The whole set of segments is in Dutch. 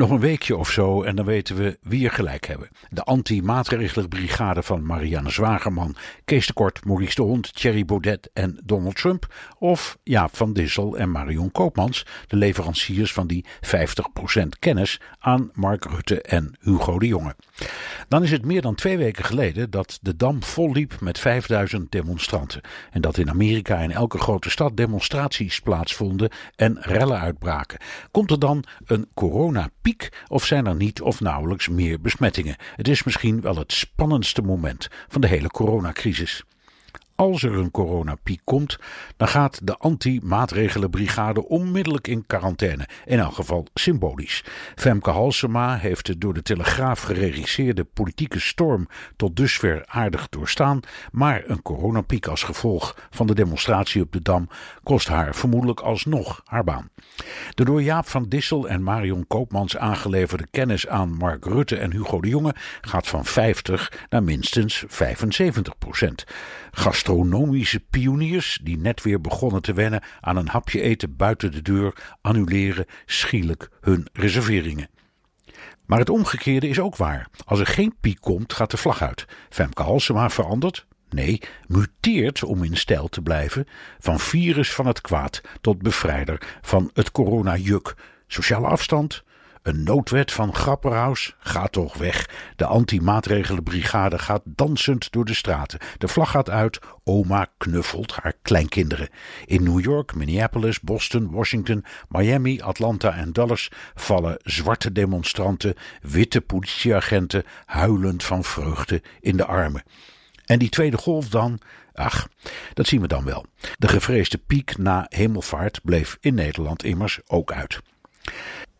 Nog een weekje of zo en dan weten we wie er gelijk hebben. De anti-maatregelenbrigade van Marianne Zwagerman, Kees de Kort, Maurice de Hond, Thierry Baudet en Donald Trump. Of Jaap van Dissel en Marion Koopmans, de leveranciers van die 50% kennis aan Mark Rutte en Hugo de Jonge. Dan is het meer dan twee weken geleden dat de Dam vol liep met 5000 demonstranten. En dat in Amerika in elke grote stad demonstraties plaatsvonden en rellen uitbraken. Komt er dan een coronapiek? of zijn er niet of nauwelijks meer besmettingen? Het is misschien wel het spannendste moment van de hele coronacrisis als er een coronapiek komt, dan gaat de anti-maatregelenbrigade onmiddellijk in quarantaine. In elk geval symbolisch. Femke Halsema heeft de door de Telegraaf geregisseerde politieke storm tot dusver aardig doorstaan. Maar een coronapiek als gevolg van de demonstratie op de Dam kost haar vermoedelijk alsnog haar baan. De door Jaap van Dissel en Marion Koopmans aangeleverde kennis aan Mark Rutte en Hugo de Jonge gaat van 50 naar minstens 75 procent gastronomische pioniers die net weer begonnen te wennen aan een hapje eten buiten de deur, annuleren schielijk hun reserveringen. Maar het omgekeerde is ook waar. Als er geen piek komt, gaat de vlag uit. Femke Halsema verandert, nee, muteert om in stijl te blijven, van virus van het kwaad tot bevrijder van het coronajuk. Sociale afstand, een noodwet van Grapperhaus gaat toch weg. De anti-maatregelenbrigade gaat dansend door de straten. De vlag gaat uit. Oma knuffelt haar kleinkinderen. In New York, Minneapolis, Boston, Washington, Miami, Atlanta en Dallas vallen zwarte demonstranten, witte politieagenten huilend van vreugde in de armen. En die tweede golf dan? Ach, dat zien we dan wel. De gevreesde piek na hemelvaart bleef in Nederland immers ook uit.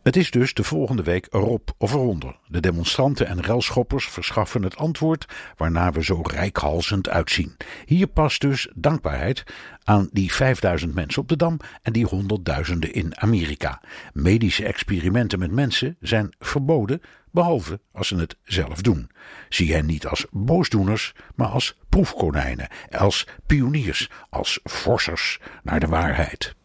Het is dus de volgende week erop of eronder. De demonstranten en relschoppers verschaffen het antwoord waarna we zo rijkhalzend uitzien. Hier past dus dankbaarheid aan die 5000 mensen op de Dam en die honderdduizenden in Amerika. Medische experimenten met mensen zijn verboden, behalve als ze het zelf doen. Zie hen niet als boosdoeners, maar als proefkonijnen, als pioniers, als forsers naar de waarheid.